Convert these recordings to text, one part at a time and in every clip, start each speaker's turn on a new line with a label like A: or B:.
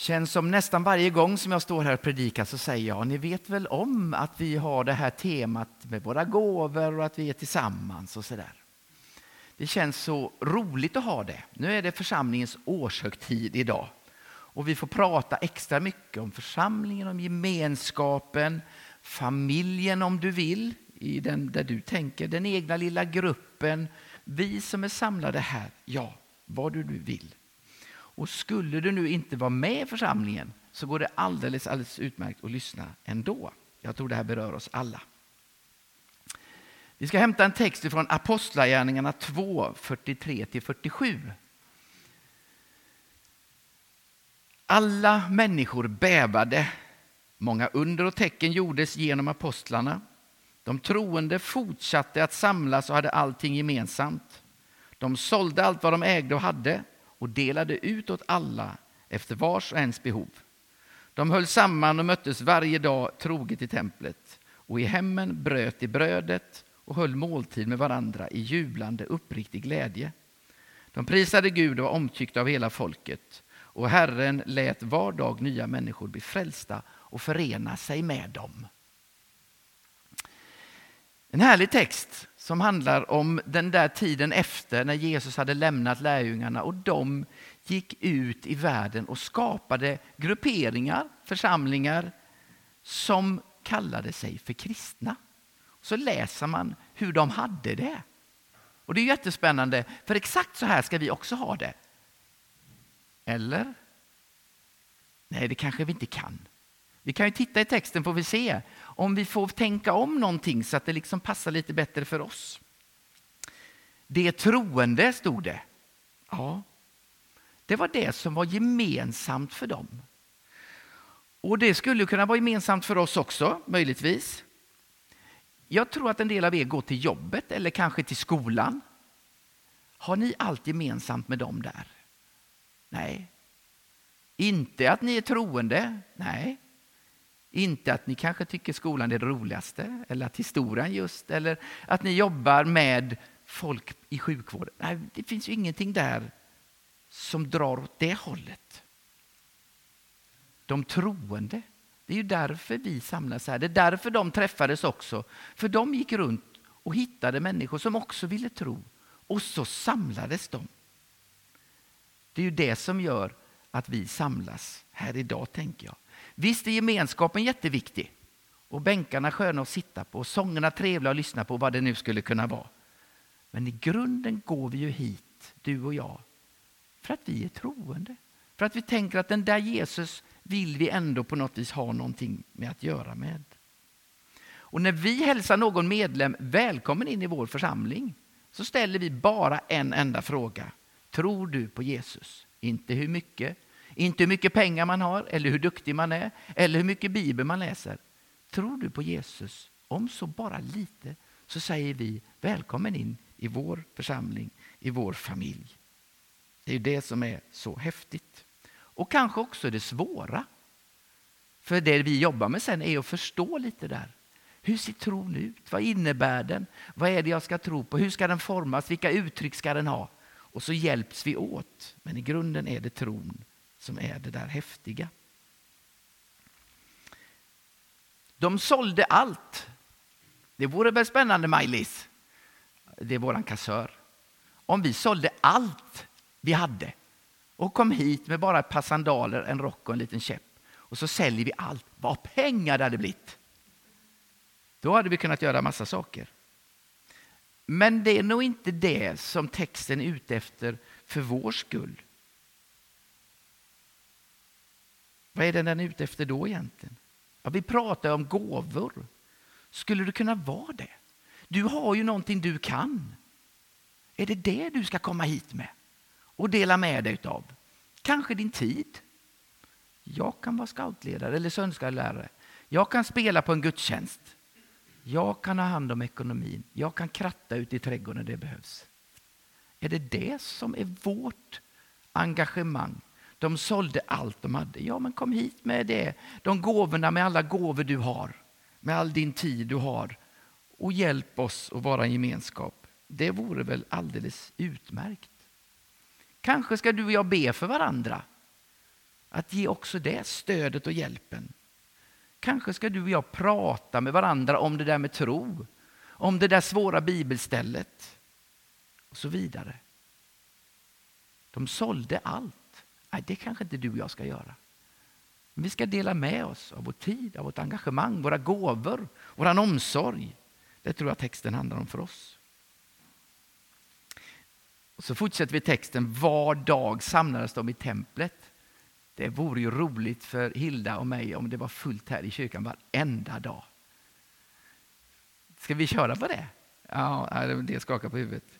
A: Känns som nästan varje gång som jag står här och predikar så säger jag, ni vet väl om att vi har det här temat med våra gåvor och att vi är tillsammans och sådär. Det känns så roligt att ha det. Nu är det församlingens årshögtid idag. Och vi får prata extra mycket om församlingen, om gemenskapen, familjen om du vill, i den där du tänker, den egna lilla gruppen, vi som är samlade här, ja, vad du nu vill. Och skulle du nu inte vara med i församlingen så går det alldeles, alldeles utmärkt att lyssna ändå. Jag tror det här berör oss alla. Vi ska hämta en text från Apostlagärningarna 2, 43-47. Alla människor bävade. Många under och tecken gjordes genom apostlarna. De troende fortsatte att samlas och hade allting gemensamt. De sålde allt vad de ägde och hade och delade ut åt alla efter vars och ens behov. De höll samman och möttes varje dag troget i templet och i hemmen bröt de brödet och höll måltid med varandra i jublande uppriktig glädje. De prisade Gud och var omtyckta av hela folket och Herren lät var dag nya människor bli frälsta och förena sig med dem. En härlig text som handlar om den där tiden efter när Jesus hade lämnat lärjungarna och de gick ut i världen och skapade grupperingar, församlingar som kallade sig för kristna. Så läser man hur de hade det. Och det är jättespännande, för exakt så här ska vi också ha det. Eller? Nej, det kanske vi inte kan. Vi kan ju titta i texten får vi se om vi får tänka om någonting så att det liksom passar lite bättre för oss. Det troende, stod det. Ja, det var det som var gemensamt för dem. Och det skulle kunna vara gemensamt för oss också, möjligtvis. Jag tror att en del av er går till jobbet eller kanske till skolan. Har ni allt gemensamt med dem där? Nej. Inte att ni är troende? Nej. Inte att ni kanske tycker skolan är det roligaste, eller att historien just, eller att ni jobbar med folk i sjukvården. Nej, det finns ju ingenting där som drar åt det hållet. De troende, det är ju därför vi samlas här. Det är därför de träffades också. För de gick runt och hittade människor som också ville tro. Och så samlades de. Det är ju det som gör att vi samlas här idag, tänker jag. Visst är gemenskapen jätteviktig och bänkarna sköna att sitta på och sångerna trevliga att lyssna på, vad det nu skulle kunna vara. Men i grunden går vi ju hit, du och jag, för att vi är troende. För att vi tänker att den där Jesus vill vi ändå på något vis ha någonting med att göra med. Och när vi hälsar någon medlem välkommen in i vår församling så ställer vi bara en enda fråga. Tror du på Jesus? Inte hur mycket, inte hur mycket pengar man har, eller hur duktig man är, eller hur mycket bibel man läser. Tror du på Jesus, om så bara lite, så säger vi välkommen in i vår församling, i vår familj. Det är det som är så häftigt. Och kanske också det svåra. För det vi jobbar med sen är att förstå lite där. Hur ser tron ut? Vad innebär den? Vad är det jag ska tro på? Hur ska den formas? Vilka uttryck ska den ha? Och så hjälps vi åt. Men i grunden är det tron som är det där häftiga. De sålde allt. Det vore väl spännande, Maj-Lis? Det är vår kassör. Om vi sålde allt vi hade och kom hit med bara ett par sandaler, en rock och en liten käpp och så säljer vi allt. Vad pengar det hade blivit! Då hade vi kunnat göra massa saker. Men det är nog inte det som texten är ute efter för vår skull. Vad är det den är ute efter då egentligen? Ja, vi pratar om gåvor. Skulle det kunna vara det? Du har ju någonting du kan. Är det det du ska komma hit med och dela med dig av? Kanske din tid. Jag kan vara scoutledare eller söndagslärare. Jag kan spela på en gudstjänst. Jag kan ha hand om ekonomin. Jag kan kratta ut i trädgården när det behövs. Är det det som är vårt engagemang? De sålde allt de hade. Ja, men kom hit med det. De gåvorna med alla gåvor du har. Med all din tid du har. Och hjälp oss att vara en gemenskap. Det vore väl alldeles utmärkt. Kanske ska du och jag be för varandra. Att ge också det stödet och hjälpen. Kanske ska du och jag prata med varandra om det där med tro, om det där svåra bibelstället och så vidare. De sålde allt. Nej, det kanske inte du och jag ska göra. Men vi ska dela med oss av vår tid, av vårt engagemang, våra gåvor, vår omsorg. Det tror jag texten handlar om för oss. Och så fortsätter vi texten. Var dag samlades de i templet. Det vore ju roligt för Hilda och mig om det var fullt här i kyrkan varenda dag. Ska vi köra på det? Ja, det skakar på huvudet.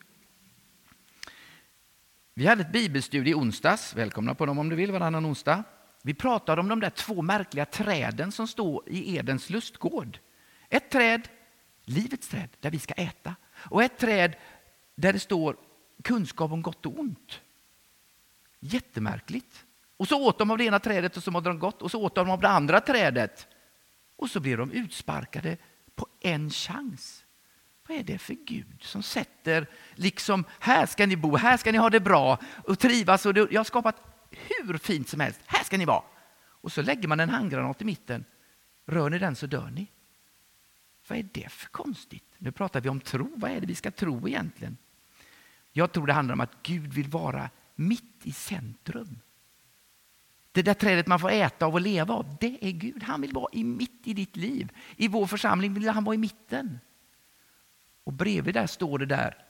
A: Vi hade ett bibelstudie i onsdags. Välkomna på dem om du vill, varannan onsdag. Vi pratade om de där två märkliga träden som står i Edens lustgård. Ett träd, livets träd, där vi ska äta. Och ett träd där det står kunskap om gott och ont. Jättemärkligt. Och så åt de av det ena trädet och så mådde de gott och så åt de av det andra trädet. Och så blev de utsparkade på en chans. Vad är det för Gud som sätter liksom, här ska ni bo, här ska ni ha det bra och trivas. Och det, jag har skapat hur fint som helst, här ska ni vara. Och så lägger man en handgranat i mitten. Rör ni den så dör ni. Vad är det för konstigt? Nu pratar vi om tro. Vad är det vi ska tro egentligen? Jag tror det handlar om att Gud vill vara mitt i centrum. Det där trädet man får äta av och leva av, det är Gud. Han vill vara i mitt i ditt liv. I vår församling vill han vara i mitten. Och bredvid där står det där,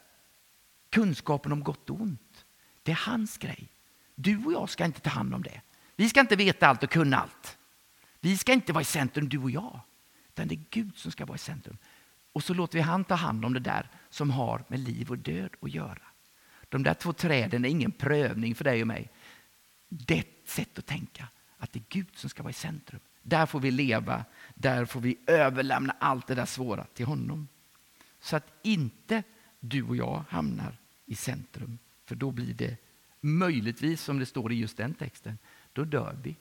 A: kunskapen om gott och ont. Det är hans grej. Du och jag ska inte ta hand om det. Vi ska inte veta allt och kunna allt. Vi ska inte vara i centrum, du och jag. Utan det är Gud som ska vara i centrum. Och så låter vi han ta hand om det där som har med liv och död att göra. De där två träden är ingen prövning för dig och mig. Det är ett sätt att tänka, att det är Gud som ska vara i centrum. Där får vi leva, där får vi överlämna allt det där svåra till honom. Så att inte du och jag hamnar i centrum, för då blir det möjligtvis, som det står i just den texten, då dör vi.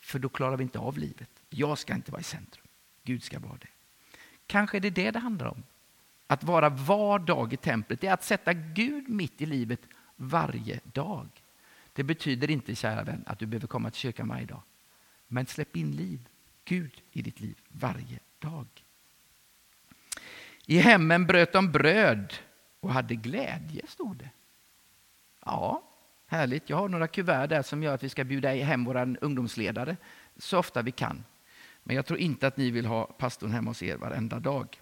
A: För då klarar vi inte av livet. Jag ska inte vara i centrum. Gud ska vara det. Kanske är det det det handlar om. Att vara var dag i templet, det är att sätta Gud mitt i livet varje dag. Det betyder inte, kära vän, att du behöver komma till kyrkan varje dag. Men släpp in liv, Gud i ditt liv varje dag. I hemmen bröt de bröd och hade glädje, stod det. Ja, härligt. Jag har några kuvert där som gör att vi ska bjuda hem våra ungdomsledare så ofta vi kan. Men jag tror inte att ni vill ha pastorn hemma hos er varenda dag.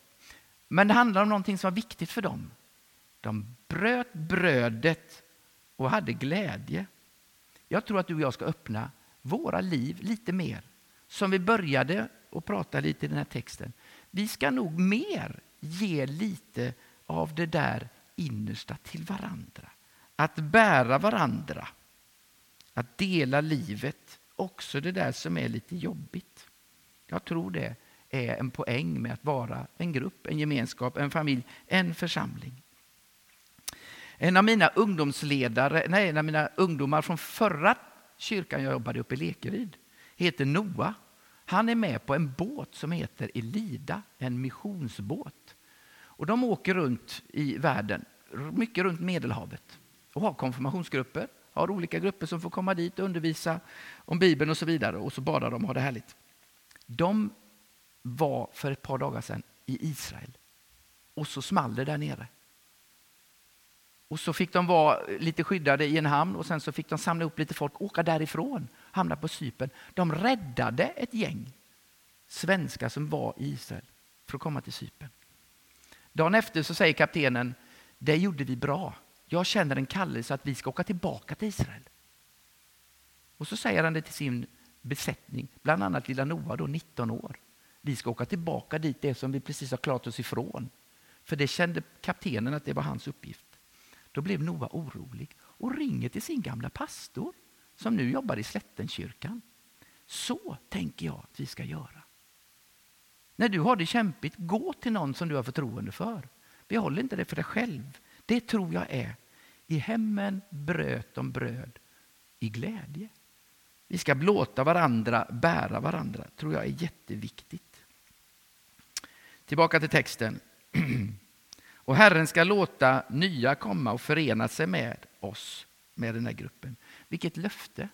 A: Men det handlar om någonting som var viktigt för dem. De bröt brödet och hade glädje. Jag tror att du och jag ska öppna våra liv lite mer. Som vi började att prata lite i den här texten. Vi ska nog mer ge lite av det där innersta till varandra. Att bära varandra. Att dela livet. Också det där som är lite jobbigt. Jag tror det är en poäng med att vara en grupp, en gemenskap, en familj, en församling. En av mina ungdomsledare, nej, en av mina ungdomar från förra kyrkan jag jobbade uppe i Lekeryd heter Noah. Han är med på en båt som heter Elida, en missionsbåt. Och de åker runt i världen, mycket runt Medelhavet och har konfirmationsgrupper, har olika grupper som får komma dit och undervisa om Bibeln och så vidare och så badar de och har det härligt. De var för ett par dagar sedan i Israel och så small det där nere. Och så fick de vara lite skyddade i en hamn och sen så fick de samla upp lite folk, åka därifrån, hamnade på Cypern. De räddade ett gäng svenskar som var i Israel för att komma till Cypern. Dagen efter så säger kaptenen, det gjorde vi bra. Jag känner en kallelse att vi ska åka tillbaka till Israel. Och så säger han det till sin besättning, bland annat lilla Noa, då 19 år. Vi ska åka tillbaka dit, det som vi precis har klarat oss ifrån. För det kände kaptenen att det var hans uppgift. Då blev Noa orolig och ringer till sin gamla pastor som nu jobbar i Slättenkyrkan. Så tänker jag att vi ska göra. När du har det kämpigt, gå till någon som du har förtroende för. Behåll inte det för dig själv. Det tror jag är, i hemmen bröt de bröd i glädje. Vi ska låta varandra bära varandra, tror jag är jätteviktigt. Tillbaka till texten. Och Herren ska låta nya komma och förena sig med oss, med den här gruppen. Vilket löfte!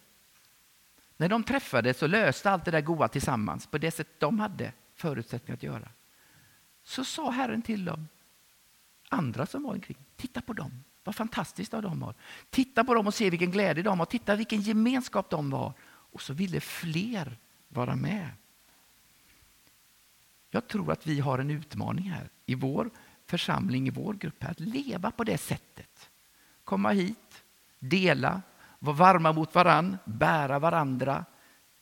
A: När de träffades och löste allt det där goda tillsammans på det sätt de hade förutsättningar att göra. Så sa Herren till dem, andra som var omkring, titta på dem, vad fantastiskt de har. Titta på dem och se vilken glädje de har, titta vilken gemenskap de var. Och så ville fler vara med. Jag tror att vi har en utmaning här i vår församling, i vår grupp, här, att leva på det sättet. Komma hit, dela, vara varma mot varann, bära varandra,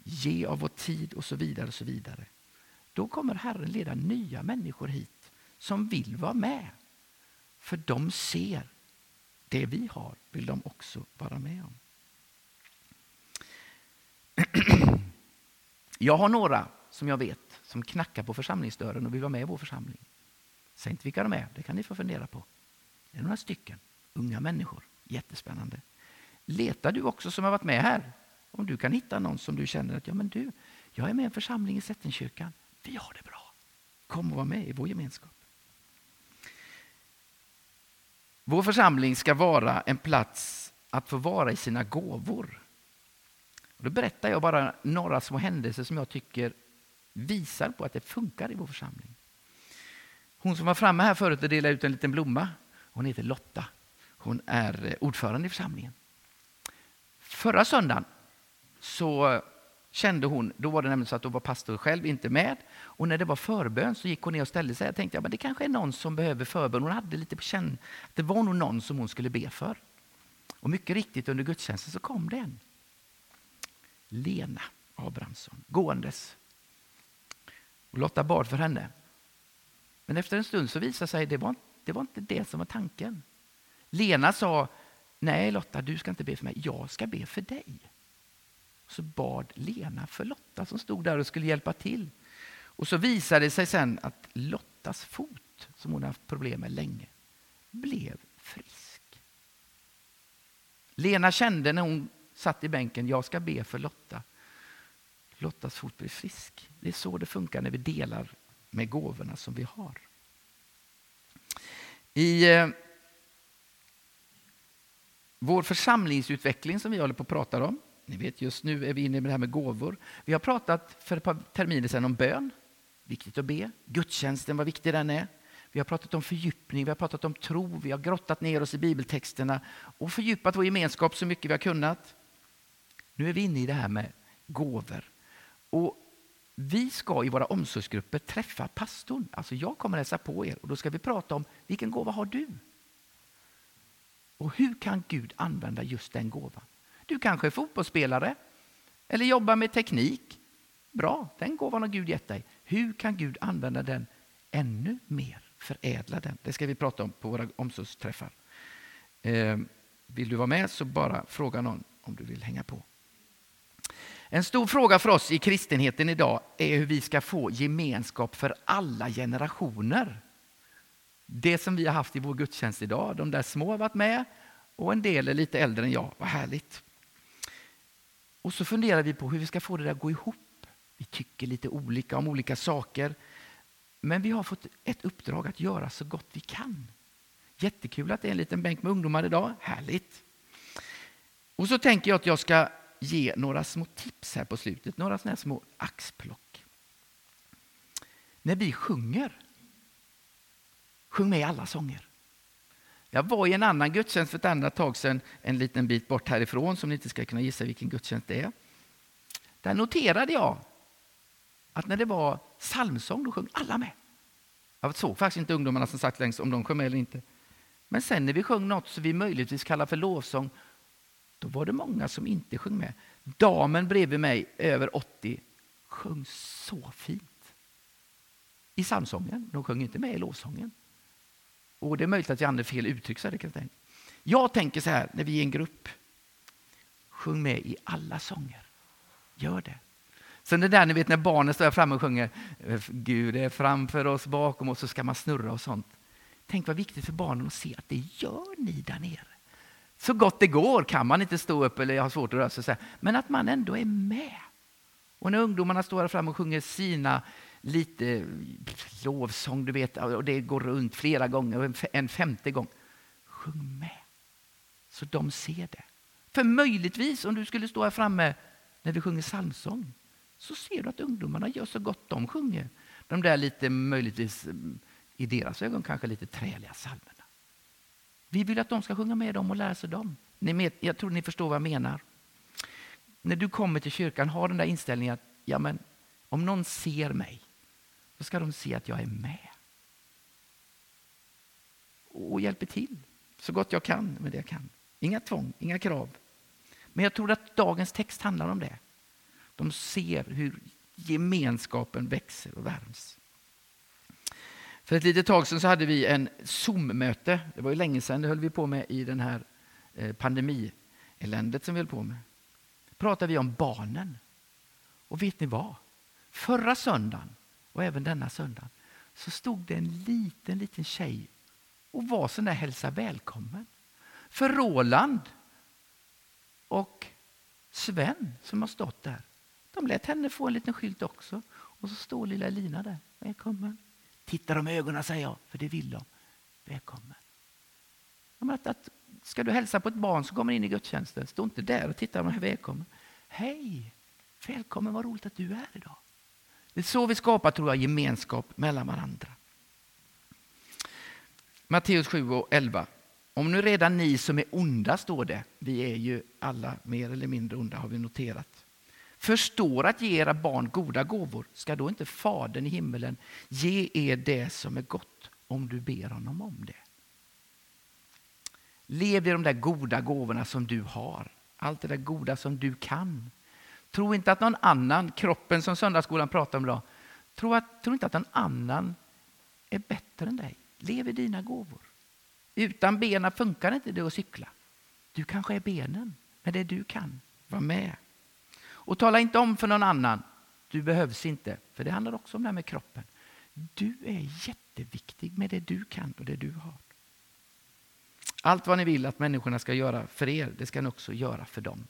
A: ge av vår tid och så vidare. och så vidare. Då kommer Herren leda nya människor hit som vill vara med. För de ser det vi har, vill de också vara med om. Jag har några som jag vet som knackar på församlingsdörren och vill vara med i vår församling. Säg inte vilka de är, det kan ni få fundera på. Det är några stycken, unga människor. Jättespännande. Letar du också som har varit med här? Om du kan hitta någon som du känner att ja, men du, jag är med i en församling i Sättenkyrkan. Vi har det bra. Kom och var med i vår gemenskap. Vår församling ska vara en plats att få vara i sina gåvor. Och då berättar jag bara några små händelser som jag tycker visar på att det funkar i vår församling. Hon som var framme här förut och delade ut en liten blomma, hon heter Lotta. Hon är eh, ordförande i församlingen. Förra söndagen så kände hon, då var det nämligen så att då var pastor själv inte med. Och när det var förbön så gick hon ner och ställde sig. Jag tänkte, ja, men det kanske är någon som behöver förbön. Hon hade lite på känn, det var nog någon som hon skulle be för. Och mycket riktigt under gudstjänsten så kom det en. Lena Abrahamsson, gåendes. Och Lotta bad för henne. Men efter en stund så visade sig det var, det var inte det som var tanken. Lena sa, nej Lotta, du ska inte be för mig, jag ska be för dig. Så bad Lena för Lotta som stod där och skulle hjälpa till. Och så visade det sig sen att Lottas fot, som hon haft problem med länge, blev frisk. Lena kände när hon satt i bänken, jag ska be för Lotta. Lottas fot blir frisk. Det är så det funkar när vi delar med gåvorna som vi har. I eh, vår församlingsutveckling som vi håller på att prata om, ni vet just nu är vi inne med det här med gåvor. Vi har pratat för ett par terminer sedan om bön, viktigt att be. Gudstjänsten, vad viktig den är. Vi har pratat om fördjupning, vi har pratat om tro, vi har grottat ner oss i bibeltexterna och fördjupat vår gemenskap så mycket vi har kunnat. Nu är vi inne i det här med gåvor. Och vi ska i våra omsorgsgrupper träffa pastorn. Alltså jag kommer hälsa på er och då ska vi prata om vilken gåva har du? Och hur kan Gud använda just den gåvan? Du kanske är fotbollsspelare eller jobbar med teknik. Bra, den gåvan har Gud gett dig. Hur kan Gud använda den ännu mer? Förädla den. Det ska vi prata om på våra omsorgsträffar. Ehm, vill du vara med så bara fråga någon om du vill hänga på. En stor fråga för oss i kristenheten idag är hur vi ska få gemenskap för alla generationer. Det som vi har haft i vår gudstjänst idag, de där små har varit med och en del är lite äldre än jag. Vad härligt. Och så funderar vi på hur vi ska få det där att gå ihop. Vi tycker lite olika om olika saker. Men vi har fått ett uppdrag att göra så gott vi kan. Jättekul att det är en liten bänk med ungdomar idag. Härligt. Och så tänker jag att jag ska ge några små tips här på slutet, några såna små axplock. När vi sjunger, sjung med i alla sånger. Jag var i en annan gudstjänst för ett annat tag sedan, en liten bit bort härifrån, som ni inte ska kunna gissa vilken gudstjänst det är. Där noterade jag att när det var psalmsång, då sjöng alla med. Jag såg faktiskt inte ungdomarna som satt längst om de sjöng med eller inte. Men sen när vi sjöng något som vi möjligtvis kallar för lovsång, då var det många som inte sjöng med. Damen bredvid mig, över 80, sjöng så fint. I psalmsången. De sjöng inte med i lovsången. Och det är möjligt att jag använder fel uttryck. Så det kan jag, tänka. jag tänker så här, när vi är en grupp. Sjung med i alla sånger. Gör det. Sen det där ni vet när barnen står framme och sjunger Gud är framför oss, bakom oss, så ska man snurra och sånt. Tänk vad viktigt för barnen att se att det gör ni där nere. Så gott det går kan man inte stå upp eller ha svårt att röra sig, men att man ändå är med. Och när ungdomarna står här framme och sjunger sina lite eh, lovsång, du vet, och det går runt flera gånger, en femte gång. Sjung med, så de ser det. För möjligtvis, om du skulle stå här framme när vi sjunger psalmsång så ser du att ungdomarna gör så gott de sjunger. De där lite möjligtvis eh, i deras ögon kanske lite träliga psalmerna. Vi vill att de ska sjunga med dem och lära sig dem. Ni med, jag tror ni förstår vad jag menar. När du kommer till kyrkan, ha den där inställningen att ja, men, om någon ser mig, då ska de se att jag är med. Och hjälper till så gott jag kan med det jag kan. Inga tvång, inga krav. Men jag tror att dagens text handlar om det. De ser hur gemenskapen växer och värms. För ett litet tag sedan så hade vi en Zoom-möte. Det var ju länge sedan, det höll vi på med i den här eh, pandemieländet som vi höll på med. pratade vi om barnen. Och vet ni vad? Förra söndagen och även denna söndag så stod det en liten, liten tjej och var sån där hälsa välkommen. För Roland och Sven som har stått där, de lät henne få en liten skylt också. Och så står lilla Lina där. Välkommen. Titta dem i ögonen säger jag, för det vill de. Välkommen. Att, att, ska du hälsa på ett barn som kommer in i gudstjänsten, stå inte där och titta dem välkommen. Hej, välkommen, vad roligt att du är idag. Det är så vi skapar tror jag, gemenskap mellan varandra. Matteus 7 och 11. Om nu redan ni som är onda, står det, vi är ju alla mer eller mindre onda har vi noterat, förstår att ge era barn goda gåvor, ska då inte Fadern i himmelen ge er det som är gott om du ber honom om det? Lev i de där goda gåvorna som du har, allt det där goda som du kan. Tro inte att någon annan, kroppen som söndagsskolan pratar om idag, tro, att, tro inte att någon annan är bättre än dig. Lev i dina gåvor. Utan benen funkar inte det att cykla. Du kanske är benen, men det du kan, var med. Och tala inte om för någon annan, du behövs inte. För det handlar också om det här med kroppen. Du är jätteviktig med det du kan och det du har. Allt vad ni vill att människorna ska göra för er, det ska ni också göra för dem.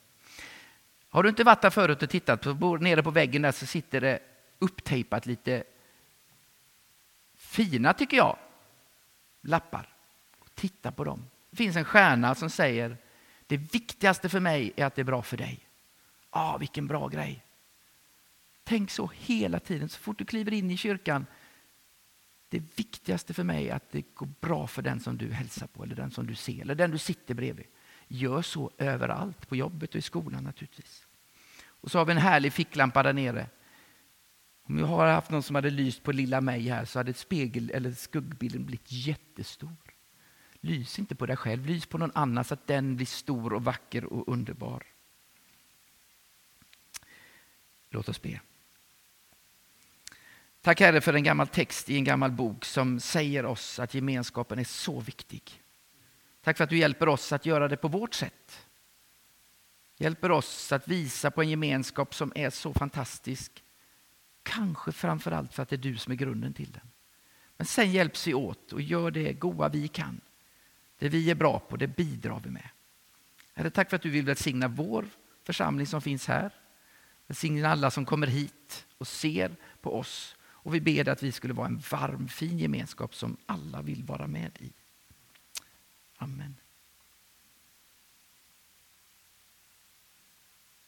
A: Har du inte varit där förut och tittat, på, nere på väggen där så sitter det upptejpat lite fina, tycker jag, lappar. Titta på dem. Det finns en stjärna som säger det viktigaste för mig är att det är bra för dig. Ah, vilken bra grej. Tänk så hela tiden, så fort du kliver in i kyrkan. Det viktigaste för mig är att det går bra för den som du hälsar på, eller den som du ser, eller den du sitter bredvid. Gör så överallt, på jobbet och i skolan naturligtvis. Och så har vi en härlig ficklampa där nere. Om jag har haft någon som hade lyst på lilla mig här så hade spegel eller skuggbilden blivit jättestor. Lys inte på dig själv, lys på någon annan så att den blir stor och vacker och underbar. Låt oss be. Tack Herre för en gammal text i en gammal bok som säger oss att gemenskapen är så viktig. Tack för att du hjälper oss att göra det på vårt sätt. Hjälper oss att visa på en gemenskap som är så fantastisk. Kanske framför allt för att det är du som är grunden till den. Men sen hjälps vi åt och gör det goda vi kan. Det vi är bra på, det bidrar vi med. Herre, tack för att du vill välsigna vår församling som finns här. Välsigna alla som kommer hit och ser på oss. Och vi ber att vi skulle vara en varm, fin gemenskap som alla vill vara med i. Amen.